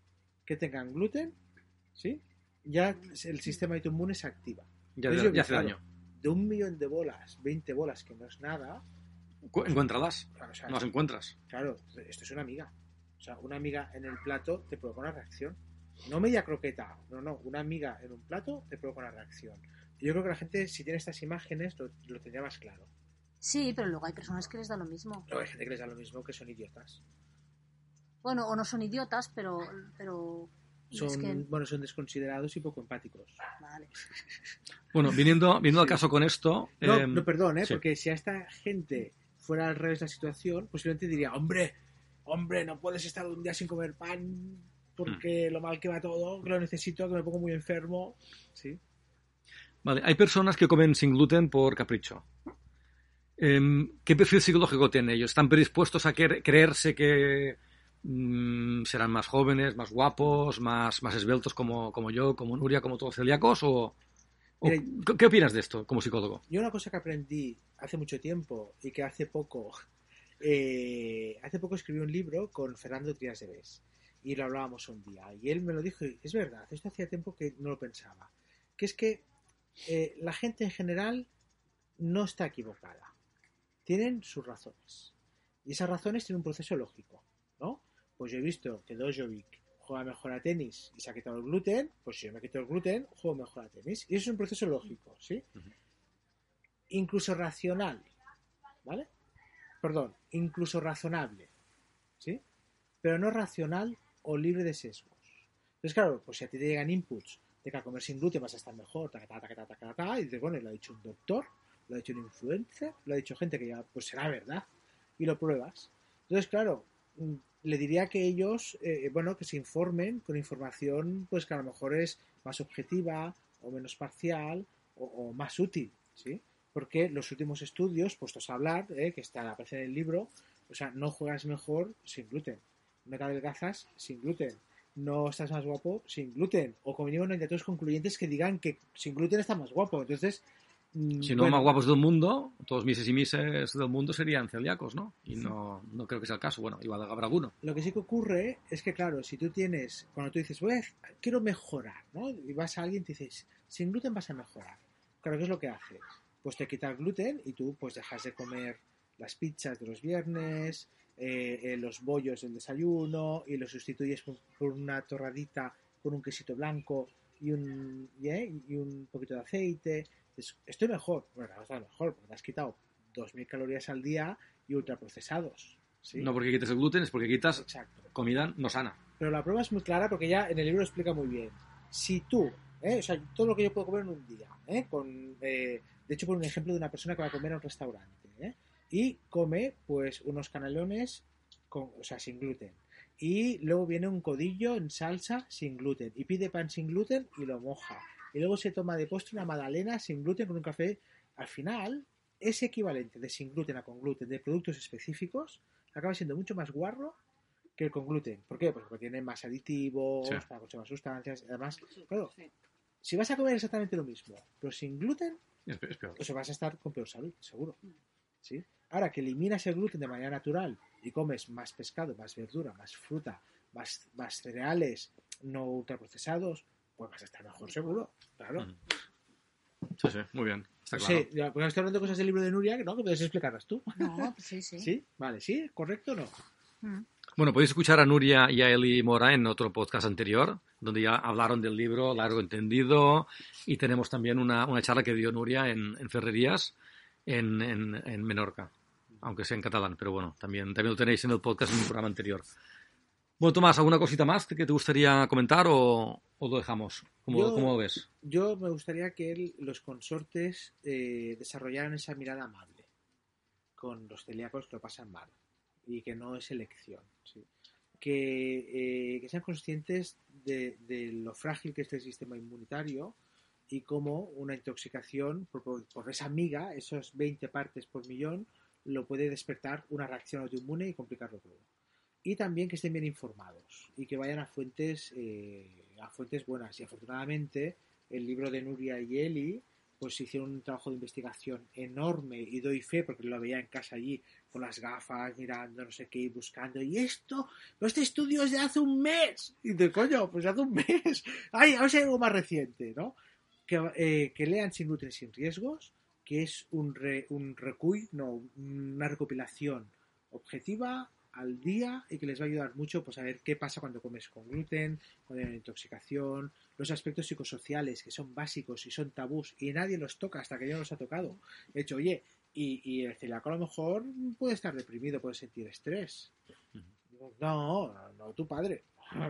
que tengan gluten, ¿sí? Ya el sistema autoinmune se activa. Ya, Entonces, ya- ya hace claro, daño. De un millón de bolas, 20 bolas, que no es nada, Encuéntralas. o sea, No las encuentras. Claro, esto es una amiga. O sea, una amiga en el plato te provoca una reacción. No media croqueta, no, no, una amiga en un plato te provoca una reacción. Yo creo que la gente, si tiene estas imágenes, lo, lo tendría más claro. Sí, pero luego hay personas que les da lo mismo. No, hay gente que les da lo mismo, que son idiotas. Bueno, o no son idiotas, pero... pero Son, es que... bueno, son desconsiderados y poco empáticos. Vale. Bueno, viniendo, viniendo al caso con esto... No, eh, no, perdón, ¿eh? sí. porque si a esta gente fuera al revés la situación, posiblemente diría, hombre, hombre, no puedes estar un día sin comer pan porque lo mal que va todo, que lo necesito, que me pongo muy enfermo. Sí. Vale, hay personas que comen sin gluten por capricho. Em, ¿Qué perfil psicológico tienen ellos? ¿Están predispuestos a cre- creerse que mm, serán más jóvenes, más guapos, más, más esbeltos como, como yo, como Nuria, como todos celíacos? ¿O, o- Mira, ¿qué- ¿Qué opinas de esto como psicólogo? Yo una cosa que aprendí hace mucho tiempo y que hace poco, eh, hace poco escribí un libro con Fernando Trias de Bes y lo hablábamos un día y él me lo dijo y es verdad, esto hacía tiempo que no lo pensaba, que es que eh, la gente en general no está equivocada, tienen sus razones y esas razones tienen un proceso lógico, ¿no? Pues yo he visto que Dojovic juega mejor a tenis y se ha quitado el gluten, pues si yo me quito el gluten, juego mejor a tenis. Y eso es un proceso lógico, ¿sí? Incluso racional, ¿vale? Perdón, incluso razonable, ¿sí? Pero no racional o libre de sesgos. Entonces, claro, pues si a ti te llegan inputs de que a comer sin gluten vas a estar mejor, ta, ta, ta, ta, ta, ta, y dices, bueno, lo ha dicho un doctor, lo ha dicho un influencer, lo ha dicho gente que ya, pues será verdad, y lo pruebas. Entonces, claro, mm, le diría que ellos, eh, bueno, que se informen con información, pues que a lo mejor es más objetiva o menos parcial o, o más útil, ¿sí? Porque los últimos estudios, puestos a hablar, eh, que está aparece en el libro, o sea, no juegas mejor sin gluten, no te adelgazas sin gluten, no estás más guapo sin gluten, o como mínimo no hay datos concluyentes que digan que sin gluten está más guapo. Entonces, mm, Si no, bueno, más guapos del mundo, todos mises y mises del mundo serían celíacos, ¿no? Y no, no creo que sea el caso. Bueno, igual habrá alguno. Lo que sí que ocurre es que, claro, si tú tienes, cuando tú dices, voy a, quiero mejorar, ¿no? Y vas a alguien y te dices, sin gluten vas a mejorar. Claro, ¿qué es lo que hace? Pues te quita el gluten y tú pues dejas de comer las pizzas de los viernes, eh, eh, los bollos del desayuno y lo sustituyes por, por una torradita con un quesito blanco y un, y, ¿eh? y un poquito de aceite. Estoy mejor. Bueno, no estás mejor porque te has quitado 2.000 calorías al día y ultraprocesados. ¿sí? No porque quites el gluten, es porque quitas Exacto. comida no sana. Pero la prueba es muy clara porque ya en el libro lo explica muy bien. Si tú, ¿eh? o sea, todo lo que yo puedo comer en un día, ¿eh? Con, de hecho, por un ejemplo de una persona que va a comer a un restaurante, ¿eh? y come pues unos canelones con, o sea, sin gluten. Y luego viene un codillo en salsa sin gluten. Y pide pan sin gluten y lo moja. Y luego se toma de postre una magdalena sin gluten con un café. Al final, ese equivalente de sin gluten a con gluten de productos específicos acaba siendo mucho más guarro que el con gluten. ¿Por qué? Pues porque tiene más aditivos, Sí. para conservar sustancias. Además, claro, si vas a comer exactamente lo mismo, pero sin gluten, Es, es peor. o sea, vas a estar con peor salud, seguro. ¿Sí? Ahora que eliminas el gluten de manera natural y comes más pescado, más verdura, más fruta, más, más cereales no ultraprocesados, pues vas a estar mejor, seguro. Claro. Ujú. Sí, sí, muy bien. Está claro. ya, porque estoy hablando de cosas del libro de Nuria que no, que puedes explicarlas tú. No, pues sí, sí. ¿Sí? Vale, ¿sí? ¿Correcto o no? Mm. Bueno, podéis escuchar a Nuria y a Eli Mora en otro podcast anterior, donde ya hablaron del libro Largo Entendido y tenemos también una, una charla que dio Nuria en, en Ferrerías, en, en, en Menorca, aunque sea en catalán, pero bueno, también, también lo tenéis en el podcast en un programa anterior. Bueno, Tomás, ¿alguna cosita más que te gustaría comentar o, o lo dejamos? ¿Cómo, Yo- cómo ves? Yo me gustaría que los consortes eh, desarrollaran esa mirada amable con los celíacos que lo pasan mal y que no es elección. eh, que sean conscientes de, lo frágil que es el sistema inmunitario y cómo una intoxicación por esa miga, esos 20 partes por millón, lo puede despertar una reacción autoinmune y complicarlo todo. Y también que estén bien informados y que vayan a fuentes, eh, a fuentes buenas. Y afortunadamente el libro de Nuria y Eli pues hicieron un trabajo de investigación enorme y doy fe porque lo veía en casa allí con las gafas mirando no sé qué buscando y esto pero este estudio es de hace un mes. Y de coño pues hace un mes ay a ver si hay algo más reciente no que, eh, que lean sin y sin riesgos que es un re- un recuy no una recopilación objetiva al día y que les va a ayudar mucho pues a ver qué pasa cuando comes con gluten, cuando hay intoxicación, los aspectos psicosociales que son básicos y son tabús y nadie los toca hasta que ya los ha tocado. De hecho, oye, y, y el celíaco a lo mejor puede estar deprimido, puede sentir estrés. No, no, no tu padre.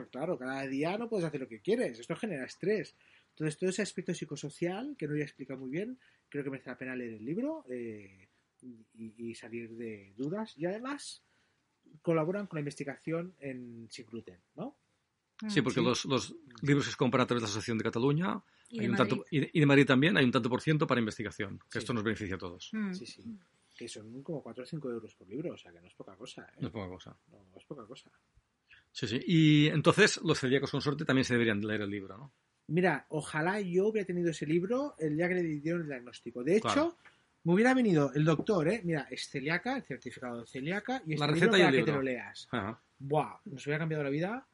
Claro, cada día no puedes hacer lo que quieres, esto genera estrés. Entonces, todo ese aspecto psicosocial, que no ya explica muy bien, creo que merece la pena leer el libro eh, y, y salir de dudas. Y además, colaboran con la investigación en sin gluten, ¿no? Sí, porque Sí. Los, los libros que se compran a través de la Asociación de Cataluña Y hay de un Madrid. tanto, y, de, Madrid también hay un tanto por ciento para investigación, que Sí. esto nos beneficia a todos. Mm. Sí, sí. Que son como 4 o 5 euros por libro, o sea que no es poca cosa. ¿eh? No es poca cosa. No, no es poca cosa. Sí, sí. Y entonces los celíacos con suerte también se deberían leer el libro, ¿no? Mira, ojalá yo hubiera tenido ese libro el día que le dieron el diagnóstico. De hecho, Claro. me hubiera venido el doctor, ¿eh? Mira, es celíaca, el certificado de celíaca y este La libro receta y el para que libro. te lo leas. Ajá. Buah, nos hubiera cambiado la vida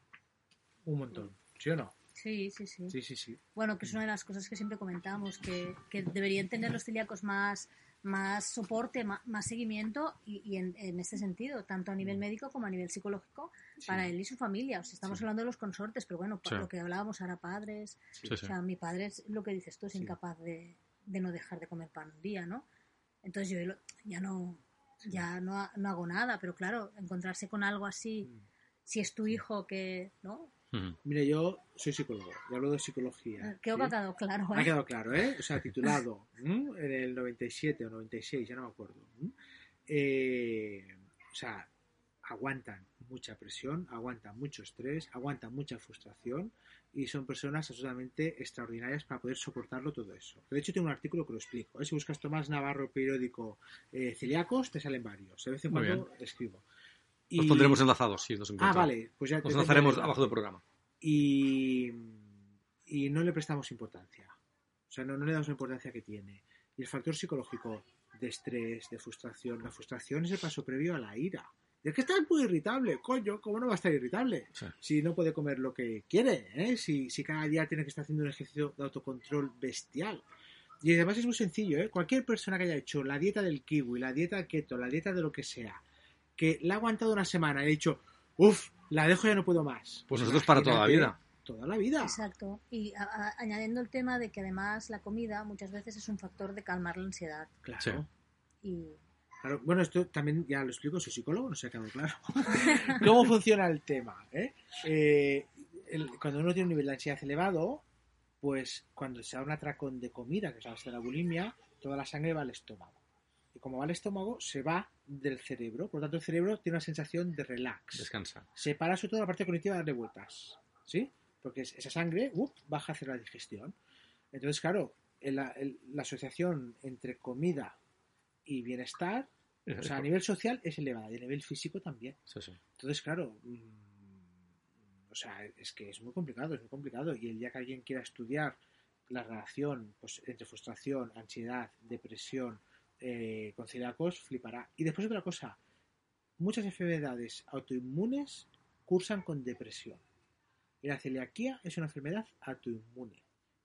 un montón. ¿Sí o no? Sí, sí, sí. Sí, sí, sí. Bueno, que es una de las cosas que siempre comentamos, que, que deberían tener los celíacos más, más soporte, más, más seguimiento y, y en, en este sentido, tanto a nivel médico como a nivel psicológico, Sí. para él y su familia. O sea, estamos Sí. hablando de los consortes, pero bueno, Sí. lo que hablábamos ahora padres. O sea, mi padre es lo que dices tú, es incapaz de, de no dejar de comer pan un día, ¿no? Entonces yo ya no ya no, no hago nada, pero claro, encontrarse con algo así, Mm. si es tu hijo que, ¿no? Mira, yo soy psicólogo y hablo de psicología. Creo ¿sí? que ha quedado claro, Ha ¿eh? quedado claro, ¿eh? O sea, titulado ¿m? en el 97 o 96, ya no me acuerdo. Eh, o sea, aguantan mucha presión, aguantan mucho estrés, aguantan mucha frustración y son personas absolutamente extraordinarias para poder soportarlo todo eso. De hecho, tengo un artículo que lo explico. ¿eh? Si buscas Tomás Navarro, periódico eh, celíacos, te salen varios. De vez en cuando escribo. Los Y- pondremos enlazados, sí, los Ah, encuentro. vale. Pues ya Los enlazaremos abajo del programa. y, y no le prestamos importancia. O sea, no, no le damos la importancia que tiene. Y el factor psicológico de estrés, de frustración. La frustración es el paso previo a la ira. Es que estás muy irritable, coño, ¿cómo no va a estar irritable? Sí. Si no puede comer lo que quiere, ¿eh? si, si cada día tiene que estar haciendo un ejercicio de autocontrol bestial. Y además es muy sencillo, ¿eh? Cualquier persona que haya hecho la dieta del kiwi, la dieta keto, la dieta de lo que sea, que la ha aguantado una semana y ha dicho, uff, la dejo ya no puedo más. Pues nosotros para toda la vida. Toda la vida. Exacto. Y a- a- añadiendo el tema de que además la comida muchas veces es un factor de calmar la ansiedad. Claro. Sí. Y Claro, bueno, esto también ya lo explico, soy psicólogo, no se ha quedado claro. ¿Cómo funciona el tema? eh? Eh, el- cuando uno tiene un nivel de ansiedad elevado, pues cuando se da un atracón de comida, que es la base de la bulimia, toda la sangre va al estómago. Como va al estómago, se va del cerebro. Por lo tanto, el cerebro tiene una sensación de relax. Descansa. Se para sobre todo la parte cognitiva de darle vueltas. ¿Sí? Porque es- esa sangre ¡up! baja hacia la digestión. Entonces, claro, el- la asociación entre comida y bienestar o sea, a nivel social es elevada y a nivel físico también. Sí, sí. Entonces, claro, mm, o sea, es que es muy complicado, es muy complicado. Y el día que alguien quiera estudiar la relación pues, entre frustración, ansiedad, depresión eh, con celíacos, flipará. Y después otra cosa, muchas enfermedades autoinmunes cursan con depresión. Y la celiaquía es una enfermedad autoinmune.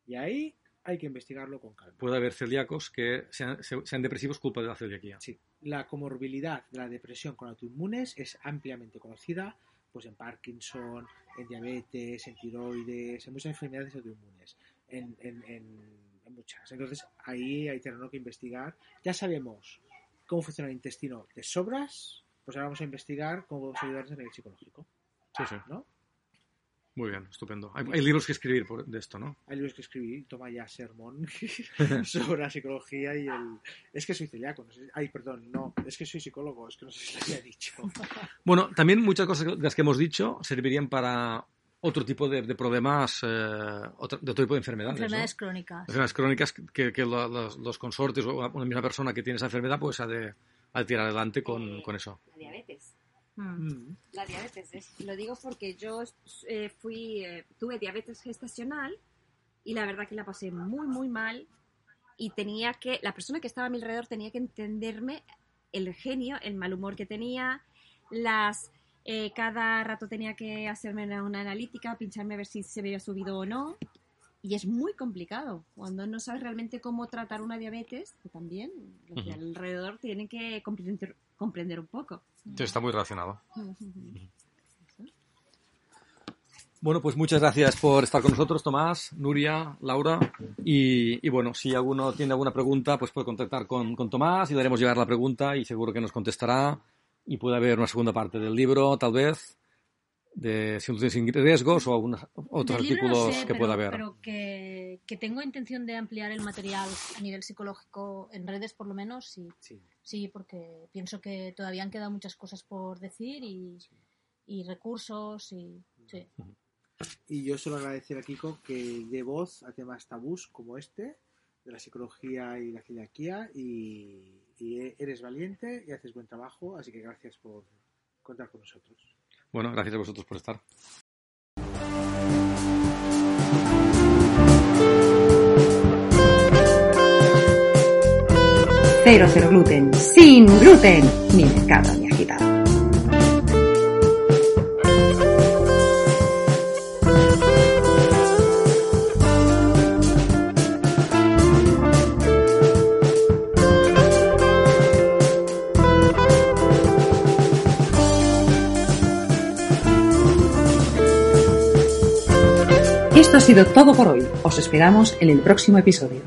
Y ahí hay que investigarlo con calma. Puede haber celíacos que sean, se- sean depresivos culpa de la celiaquía. Sí, la comorbilidad de la depresión con autoinmunes es ampliamente conocida pues en Parkinson, en diabetes, en tiroides, en muchas enfermedades autoinmunes, en, en- en- en muchas. Entonces ahí hay terreno que investigar. Ya sabemos cómo funciona el intestino de sobras, pues ahora vamos a investigar cómo podemos ayudarnos a nivel psicológico, Sí, sí. ¿no? Muy bien, estupendo. Hay, hay libros que escribir por- de esto, ¿no? Hay libros que escribí, toma ya sermón sobre la psicología y el... Es que soy celíaco, no sé... Ay, perdón, no, es que soy psicólogo, es que no sé si lo había dicho. Bueno, también muchas cosas de las que hemos dicho servirían para otro tipo de, de problemas, eh, otro- de otro tipo de enfermedades. ¿no? enfermedades crónicas. Enfermedades crónicas que, que lo- los, los consortes o una misma persona que tiene esa enfermedad pues ha de, ha de tirar adelante con, Eh, con eso. La diabetes. Mm. Mm. La diabetes. es- lo digo porque yo eh, fui, eh, tuve diabetes gestacional y la verdad que la pasé muy, muy mal. Y tenía que, la persona que estaba a mi alrededor tenía que entenderme el genio, el mal humor que tenía, las. Eh, cada rato tenía que hacerme una, una analítica, pincharme a ver si se había subido o no. Y es muy complicado cuando no sabes realmente cómo tratar una diabetes, que también los de alrededor tienen que comprender, comprender un poco. Sí, está muy relacionado. Bueno, pues muchas gracias por estar con nosotros, Tomás, Nuria, Laura. Y, y bueno, si alguno tiene alguna pregunta, pues puede contactar con, con Tomás y le haremos llegar la pregunta y seguro que nos contestará. Y puede haber una segunda parte del libro, tal vez, de situaciones sin riesgos o algunos otros libro no artículos sé, que pero- pueda haber. Pero que, que tengo intención de ampliar el material a nivel psicológico en redes, por lo menos, sí. Sí. Sí, porque pienso que todavía han quedado muchas cosas por decir y, y recursos y... Sí. Y yo solo agradecer a Kiko que dé voz a temas tabús como este, de la psicología y la celiaquía, y, y eres valiente y haces buen trabajo, así que gracias por contar con nosotros. Bueno, gracias a vosotros por estar. Cero Cero Gluten, sin gluten, ni mercado Esto ha sido todo por hoy. Os esperamos en el próximo episodio.